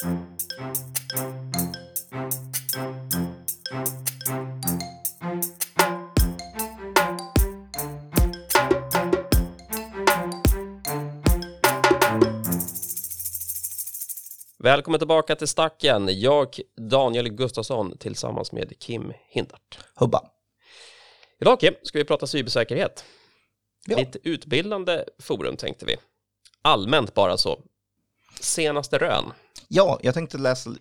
Välkommen tillbaka till Stacken. Jag, Daniel Gustafsson, tillsammans med Kim Hindart. Hubba. Idag Kim, ska vi prata cybersäkerhet. Ja. Lite utbildande forum tänkte vi. Allmänt bara så. Senaste rön. Ja, jag tänkte läsa,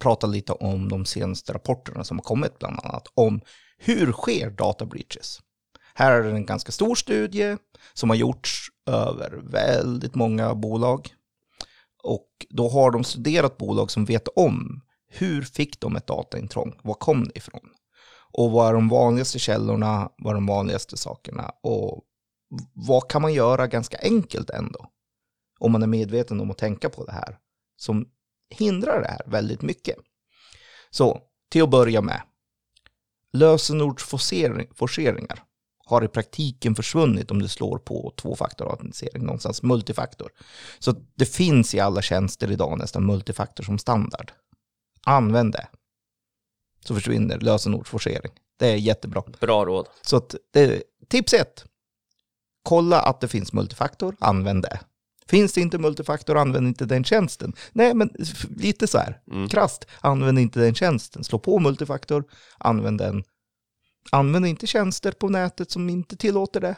prata lite om de senaste rapporterna som har kommit bland annat om hur sker data breaches. Här är det en ganska stor studie som har gjorts över väldigt många bolag. Och då har de studerat bolag som vet om hur fick de ett dataintrång? Var kom det ifrån? Och vad är de vanligaste källorna? Vad är de vanligaste sakerna? Och vad kan man göra ganska enkelt ändå? Om man är medveten om att tänka på det här. Som hindrar det här väldigt mycket. Så, till att börja med. Lösenordsforceringar har i praktiken försvunnit om du slår på tvåfaktorautentisering, någonstans multifaktor. Så det finns i alla tjänster idag nästan multifaktor som standard. Använd det. Så försvinner lösenordsforcering. Det är jättebra. Bra råd. Så att det, tips ett. Kolla att det finns multifaktor, använd det. Finns det inte multifaktor, använd inte den tjänsten. Nej, men lite så här, Mm. krasst, använd inte den tjänsten. Slå på multifaktor, använd den. Använd inte tjänster på nätet som inte tillåter det.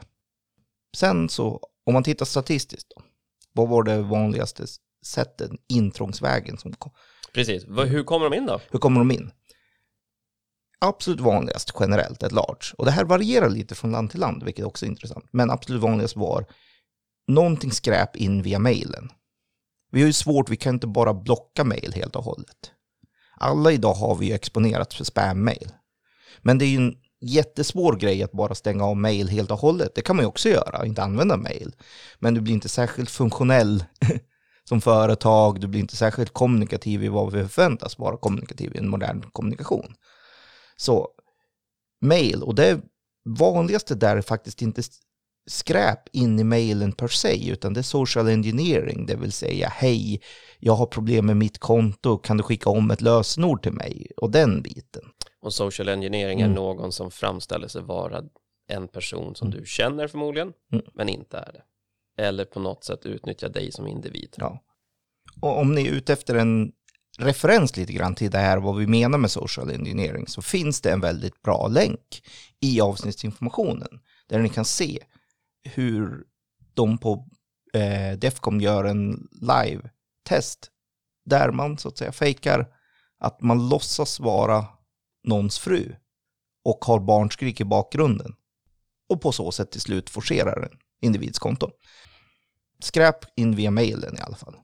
Sen så, om man tittar statistiskt då, vad var det vanligaste sättet, intrångsvägen som kom? Precis. Hur kommer de in då? Hur kommer de in? Absolut vanligast generellt, ett large. Och det här varierar lite från land till land, vilket också är intressant. Men absolut vanligast var någonting skräp in via mailen. Vi har ju svårt, vi kan inte bara blocka mail helt och hållet. Alla idag har vi ju exponerat för spam-mail. Men det är ju en jättesvår grej att bara stänga av mail helt och hållet. Det kan man ju också göra, inte använda mail. Men du blir inte särskilt funktionell som företag, du blir inte särskilt kommunikativ i vad vi förväntas vara kommunikativ i en modern kommunikation. Så mail, och det vanligaste där är faktiskt inte skräp in i mailen per se, utan det är social engineering, det vill säga hej, jag har problem med mitt konto, kan du skicka om ett lösenord till mig? Och den biten. Och social engineering är Mm. någon som framställer sig vara en person som du känner förmodligen, Mm. men inte är det. Eller på något sätt utnyttja dig som individ. Ja. Och om ni är ute efter en referens lite grann till det här, vad vi menar med social engineering, så finns det en väldigt bra länk i avsnittsinformationen, där ni kan se hur de på eh, Defcom gör en live-test, där man så att säga fejkar att man låtsas vara någons fru och har barnskrik i bakgrunden. Och på så sätt till slut forcerar en individs konto. Skräp in via mailen i alla fall.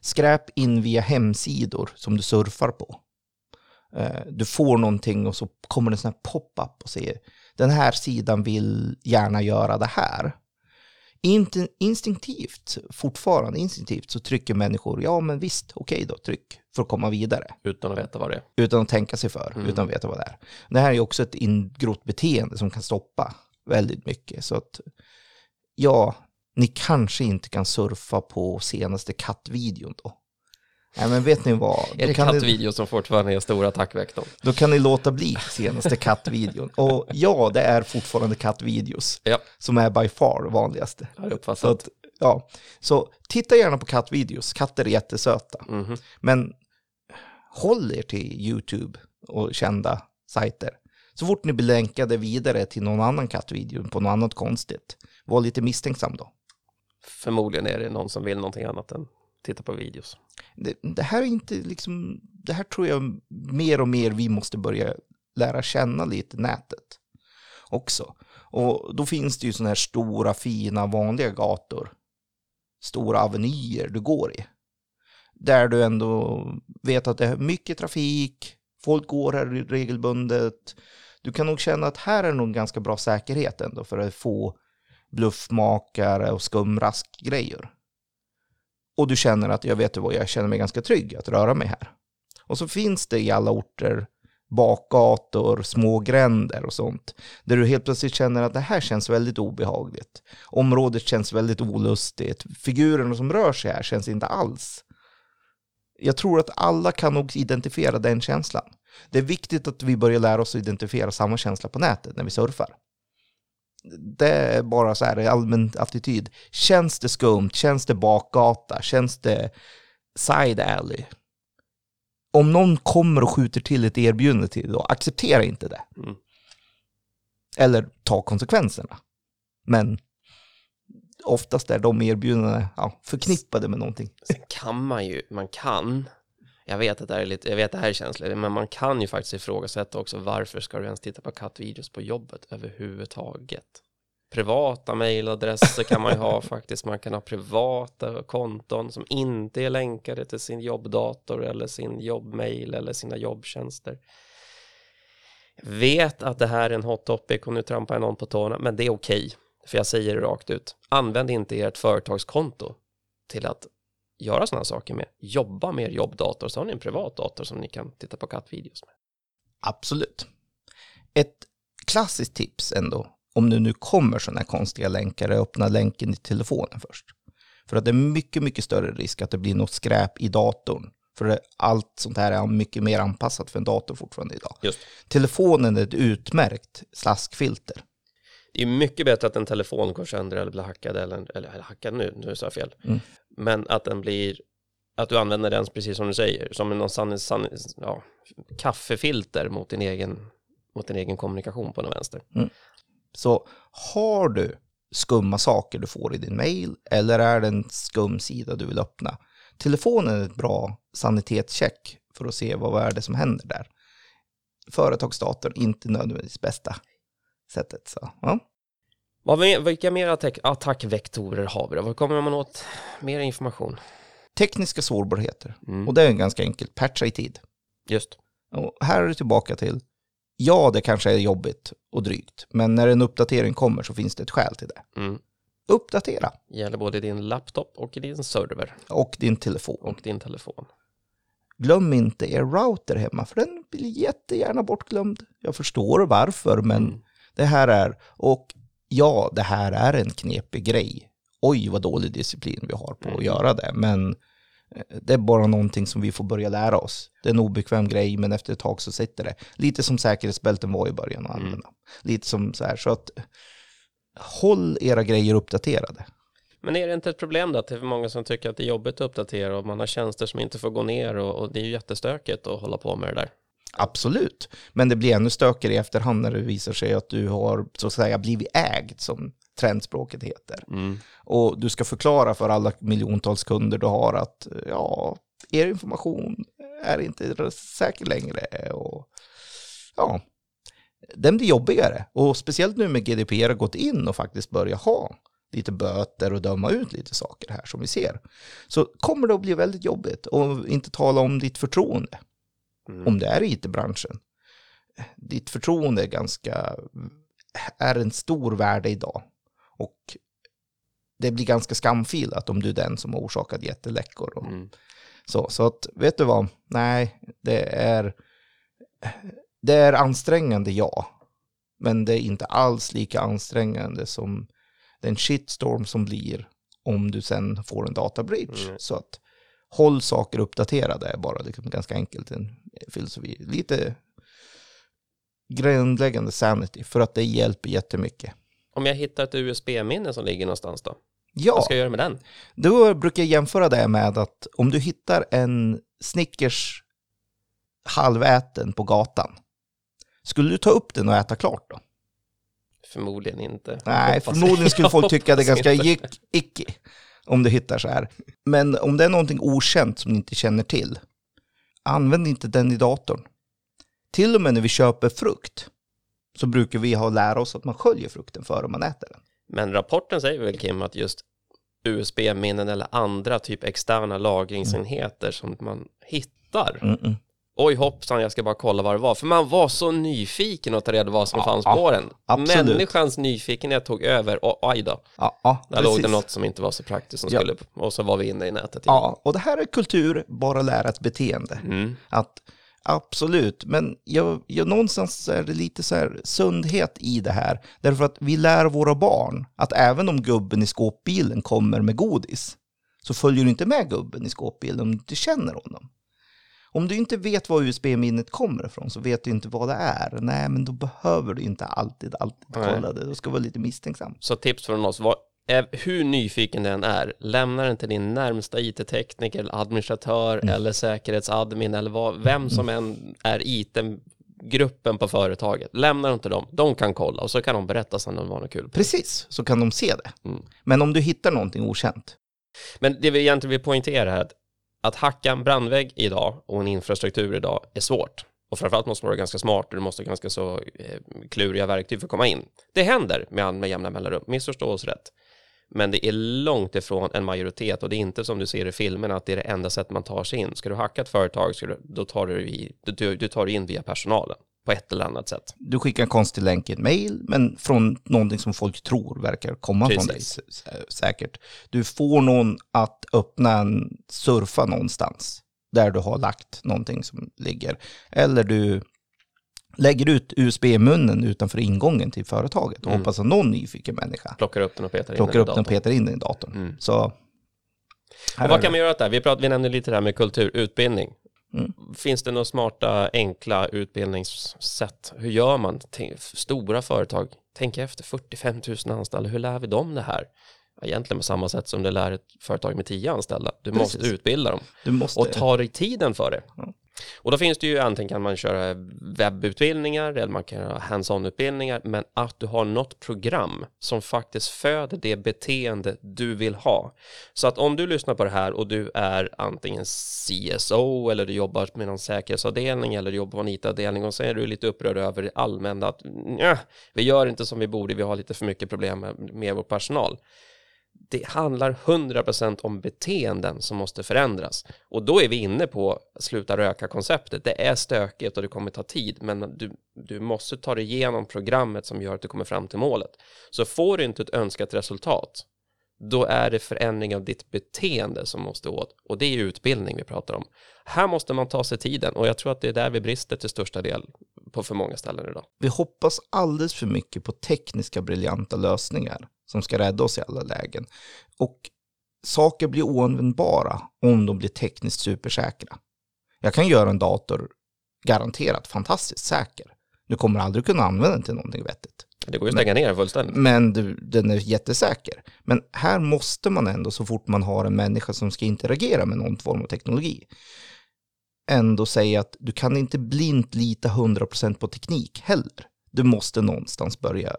Skräp in via hemsidor som du surfar på. Eh, du får någonting och så kommer det en sån här pop-up och säger den här sidan vill gärna göra det här. Instinktivt, fortfarande instinktivt, så trycker människor ja men visst, okej då, tryck för att komma vidare. Utan att veta vad det är. Utan att tänka sig för, Mm. utan att veta vad det är. Det här är ju också ett ingrott beteende som kan stoppa väldigt mycket. Så att, ja, ni kanske inte kan surfa på senaste kattvideon då. Nej, men vet ni vad? Är det kan, ni, som fortfarande är stora attackvektorn? då kan ni låta bli senaste kattvideon. Och ja, det är fortfarande kattvideos Ja, som är by far vanligaste. har Så, att, ja. så titta gärna på kattvideos, katter är jättesöta. Mhm. Men håll er till YouTube och kända sajter. Så fort ni blir länkade vidare till någon annan kattvideo på något annat konstigt, var lite misstänksam då. Förmodligen är det någon som vill någonting annat än titta på videos. Det, det här är inte liksom, det här tror jag mer och mer vi måste börja lära känna lite nätet också. Och då finns det ju sådana här stora, fina, vanliga gator. Stora avenyer du går i. Där du ändå vet att det är mycket trafik, folk går här regelbundet. Du kan nog känna att här är nog ganska bra säkerhet ändå för att få bluffmakare och skumraskgrejer. Och du känner att jag vet vad, jag känner mig ganska trygg att röra mig här. Och så finns det i alla orter bakgator, små gränder och sånt. Där du helt plötsligt känner att det här känns väldigt obehagligt. Området känns väldigt olustigt. Figurerna som rör sig här känns inte alls Jag tror att alla kan nog identifiera den känslan. Det är viktigt att vi börjar lära oss att identifiera samma känsla på nätet när vi surfar. Det är bara så här allmän attityd. Känns det skumt? Känns det bakgata? Känns det side alley? Om någon kommer och skjuter till ett erbjudande till då acceptera inte det. Mm. Eller ta konsekvenserna. Men oftast är de erbjudandena ja, förknippade med någonting. Sen kan man ju, man kan, jag vet att det här är lite, jag vet att det här är känsligt, men man kan ju faktiskt ifrågasätta också varför ska du ens titta på kattvideos på jobbet överhuvudtaget? Privata mejladresser kan man ju ha faktiskt, man kan ha privata konton som inte är länkade till sin jobbdator eller sin jobbmail eller sina jobbtjänster. Jag vet att det här är en hot topic och nu trampar jag någon på tårna, men det är okej. För jag säger det rakt ut. Använd inte ert företagskonto till att göra sådana saker med. Jobba med er jobbdator, så har ni en privat dator som ni kan titta på kattvideos med. Absolut. Ett klassiskt tips ändå, om det nu kommer sådana här konstiga länkar, är att öppna länken i telefonen först. För att det är mycket, mycket större risk att det blir något skräp i datorn. För allt sånt här är mycket mer anpassat för en dator fortfarande idag. Just. Telefonen är ett utmärkt slaskfilter. Det är mycket bättre att en telefon går sönder eller blir hackad eller, eller, eller hackad nu, nu sa jag fel. Mm. Men att den blir, att du använder den precis som du säger, som någon sann, sann, ja, kaffefilter mot din egen, mot din egen kommunikation på den vänster. Så har du skumma saker du får i din mail eller är det en skum sida du vill öppna? Telefonen är ett bra sanitetscheck för att se vad är det som händer där. Företagsdatorn inte nödvändigtvis bästa sättet. Så, ja. Vad, vilka mer attack, attackvektorer har vi då? Vad kommer man åt? Mer information? Tekniska sårbarheter. Mm. Och det är ganska enkelt, patcha i tid. Just. Och här är det tillbaka till, ja det kanske är jobbigt och drygt, men när en uppdatering kommer så finns det ett skäl till det. Mm. Uppdatera. Gäller både din laptop och din server Och din telefon. och din telefon. Glöm inte er router hemma, för den blir jättegärna bortglömd. Jag förstår varför, men Mm. Det här är, och ja, det här är en knepig grej. Oj, vad dålig disciplin vi har på att Mm. göra det, men eh, det är bara någonting som vi får börja lära oss. Det är en obekväm grej, men efter ett tag så sitter det. Lite som säkerhetsbälten var i början att Mm. använda. Lite som så här, så att håll era grejer uppdaterade. Men är det inte ett problem då att det är många som tycker att det är jobbigt att uppdatera och man har tjänster som inte får gå ner och, och det är ju jättestökigt att hålla på med det där. Absolut, men det blir ännu stökigare i efterhand när det visar sig att du har så att säga blivit ägd, som trendspråket heter. Och du ska förklara för alla miljontals kunder du har att ja, er information är inte säker längre. Och, ja, den blir jobbigare. Och speciellt nu med GDPR har gått in och faktiskt börja ha lite böter och döma ut lite saker här som vi ser. Så kommer det att bli väldigt jobbigt och inte tala om ditt förtroende Mm. om det är i IT-branschen. Ditt förtroende är ganska, är en stor värde idag. Och det blir ganska skamfilat om du är den som har orsakat jätteläckor. Och Mm. så, så att, vet du vad? Nej, det är, det är ansträngande, ja. Men det är inte alls lika ansträngande som den shitstorm som blir om du sen får en databridge. Mm. Så att håll saker uppdaterade är bara liksom ganska enkelt en filosofi. Lite grundläggande sanity för att det hjälper jättemycket. Om jag hittar ett USB-minne som ligger någonstans då? Ja, Vad ska jag göra med den? då brukar jag jämföra det med att om du hittar en Snickers halväten på gatan, skulle du ta upp den och äta klart då? Förmodligen inte. Nej, förmodligen skulle folk tycka det är ganska gick, icky om du hittar så här. Men om det är någonting okänt som ni inte känner till, använd inte den i datorn. Till och med när vi köper frukt så brukar vi ha lära oss att man sköljer frukten före man äter den. Men rapporten säger väl Kim att just USB-minnen eller andra typ externa lagringsenheter som man hittar. Mm-mm. Oj hoppsan, jag ska bara kolla vad det var. För man var så nyfiken att ta reda på vad som Ja, fanns ja, på den. absolut. Människans nyfikenhet tog över och aj då. Ja, ja Där låg det precis. något som inte var så praktiskt som Ja. skulle, och så var vi inne i nätet igen. Ja, och det här är kultur, bara lära ett beteende. Mm. Att absolut, men jag, jag, någonstans är det lite så här sundhet i det här. Därför att vi lär våra barn att även om gubben i skåpbilen kommer med godis så följer du inte med gubben i skåpbilen om du inte känner honom. Om du inte vet var USB-minnet kommer ifrån så vet du inte vad det är. Nej, men då behöver du inte alltid, alltid kolla det. Du ska vara lite misstänksam. Så tips från oss, var, hur nyfiken den är, lämna den till din närmsta IT-tekniker, administratör Mm. eller säkerhetsadmin eller vad, vem som än är IT-gruppen på företaget. Lämna den till dem, de kan kolla och så kan de berätta sen om det var något kul. Precis, så kan de se det. Mm. Men om du hittar någonting okänt, Men det vi egentligen vill poängtera här är att, att hacka en brandvägg idag och en infrastruktur idag är svårt. Och framförallt måste man vara ganska smart och du måste ha ganska så eh, kluriga verktyg för att komma in. Det händer med, med jämna mellanrum, missförstå oss rätt. Men det är långt ifrån en majoritet och det är inte som du ser i filmerna att det är det enda sätt man tar sig in. Ska du hacka ett företag, ska du, då tar du, i, du, du tar dig in via personalen på ett eller annat sätt. du skickar en konstig länk i ett mail, men från någonting som folk tror verkar komma från dig Precis. s- s- säkert. Du får någon att öppna en, surfa någonstans där du har lagt någonting som ligger. Eller du lägger ut USB-munnen utanför ingången till företaget och Mm. hoppas att någon nyfiken människa Plockar upp den och petar in den i datorn. petar in den i datorn. Mm. Så vad kan man göra åt det här? Vi, prat, vi nämnde lite det här med kultur, utbildning. Mm. Finns det några smarta, enkla utbildningssätt? Hur gör man? Tänk, stora företag, tänk efter, 45 000 anställda, hur lär vi dem det här? Egentligen på samma sätt som du lär ett företag med 10 anställda. Du Precis. måste utbilda dem måste... och ta dig tiden för det. Ja. Och då finns det ju antingen kan man köra webbutbildningar eller man kan göra hands-on-utbildningar, men att du har något program som faktiskt föder det beteende du vill ha. Så att om du lyssnar på det här och du är antingen CSO eller du jobbar med någon säkerhetsavdelning eller du jobbar på en IT-avdelning och så är du lite upprörd över det allmänna att vi gör inte som vi borde, vi har lite för mycket problem med, med vår personal det handlar 100% om beteenden som måste förändras. Och då är vi inne på sluta röka-konceptet. Det är stökigt och det kommer ta tid, men du, du måste ta dig igenom programmet som gör att du kommer fram till målet. Så får du inte ett önskat resultat, då är det förändring av ditt beteende som måste åt. Och det är utbildning vi pratar om. Här måste man ta sig tiden och jag tror att det är där vi brister till största del på för många ställen idag. Vi hoppas alldeles för mycket på tekniska briljanta lösningar som ska rädda oss i alla lägen. Och saker blir oanvändbara om de blir tekniskt supersäkra. Jag kan göra en dator garanterat fantastiskt säker. Du kommer aldrig kunna använda den till någonting vettigt. Det går ju att stänga ner fullständigt. Men du, den är jättesäker. Men här måste man ändå, så fort man har en människa som ska interagera med någon form av teknologi, ändå säga att du kan inte blint lita 100% på teknik heller. Du måste någonstans börja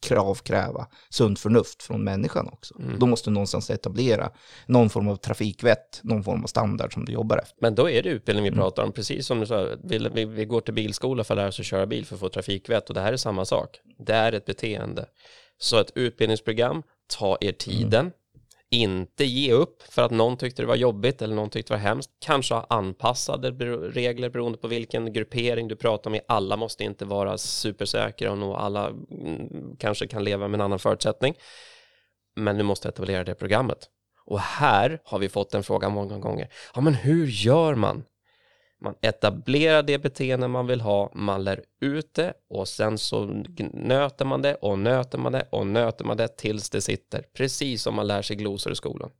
kravkräva sunt förnuft från människan också. Mm. Då måste du någonstans etablera någon form av trafikvett, någon form av standard som du jobbar efter. Men då är det utbildning vi Mm. pratar om, precis som du sa, vi, vi, vi går till bilskola för att lära oss att köra bil för att få trafikvett och det här är samma sak. Det är ett beteende. Så ett utbildningsprogram, ta er tiden, inte ge upp för att någon tyckte det var jobbigt eller någon tyckte det var hemskt. Kanske ha anpassade regler beroende på vilken gruppering du pratar med. Alla måste inte vara supersäkra och nå alla mm, kanske kan leva med en annan förutsättning. Men du måste etablera det programmet. Och här har vi fått en fråga många gånger. Ja, men hur gör man? Man etablerar det beteende man vill ha, man lär ut det och sen så nöter man det och nöter man det och nöter man det tills det sitter. Precis som man lär sig glosor i skolan.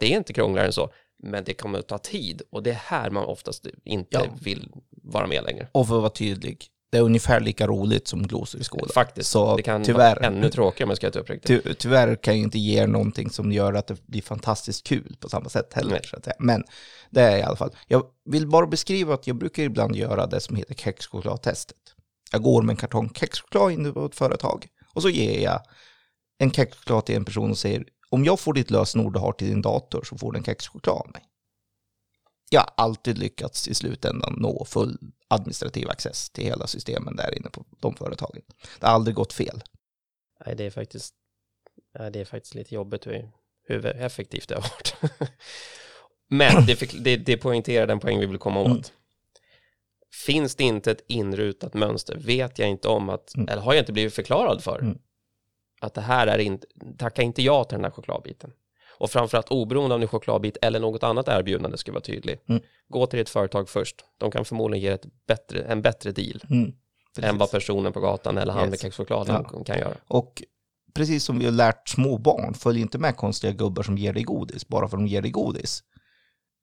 Det är inte krångligare än så, men det kommer att ta tid och det är här man oftast inte Ja. vill vara med längre. Och för att vara tydlig, det är ungefär lika roligt som glosor i skolan. Faktiskt, Så det kan tyvärr, vara ännu tråkigare om jag ska vara uppriktig. Ty, tyvärr kan jag inte ge er någonting som gör att det blir fantastiskt kul på samma sätt heller. Nej. Så att säga. Men det är i alla fall. Jag vill bara beskriva att jag brukar ibland göra det som heter kexchokladtestet. Jag går med en kartong kexchoklad in på ett företag och så ger jag en kexchoklad till en person och säger om jag får ditt lösenord du har till din dator så får du en kexchoklad av mig. Jag har alltid lyckats i slutändan nå full administrativ access till hela systemen där inne på de företagen. Det har aldrig gått fel. Nej, det är faktiskt, nej, det är faktiskt lite jobbigt hur, hur effektivt det har varit. Men det, fick, det, det poängterar den poäng vi vill komma åt. Mm. Finns det inte ett inrutat mönster, vet jag inte om att, Mm. eller har jag inte blivit förklarad för, Mm. att det här är inte, tacka inte ja till den här chokladbiten. Och framförallt oberoende om det är chokladbit eller något annat erbjudande ska vara tydlig. Mm. Gå till ditt företag först. De kan förmodligen ge ett bättre, en bättre deal Mm. än vad personen på gatan eller han Yes. med kexchokladen Ja. kan göra. Och precis som vi har lärt små barn, följ inte med konstiga gubbar som ger dig godis bara för att de ger dig godis.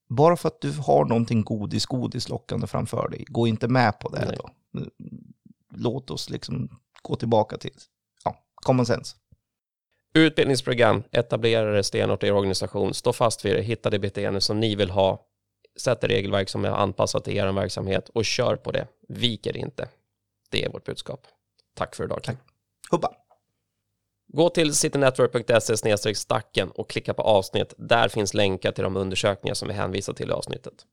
Bara för att du har någonting godis, godis lockande framför dig, gå inte med på det. Nej. Då. Låt oss liksom gå tillbaka till ja, common sense. Utbildningsprogram, etablera det stenhårt i er organisation, stå fast vid det, hitta det beteende som ni vill ha, sätt ett regelverk som är anpassat till er verksamhet och kör på det. Viker inte. Det är vårt budskap. Tack för idag. Kim. Hubba! Gå till citynetwork.se stacken och klicka på avsnitt. Där finns länkar till de undersökningar som vi hänvisar till i avsnittet.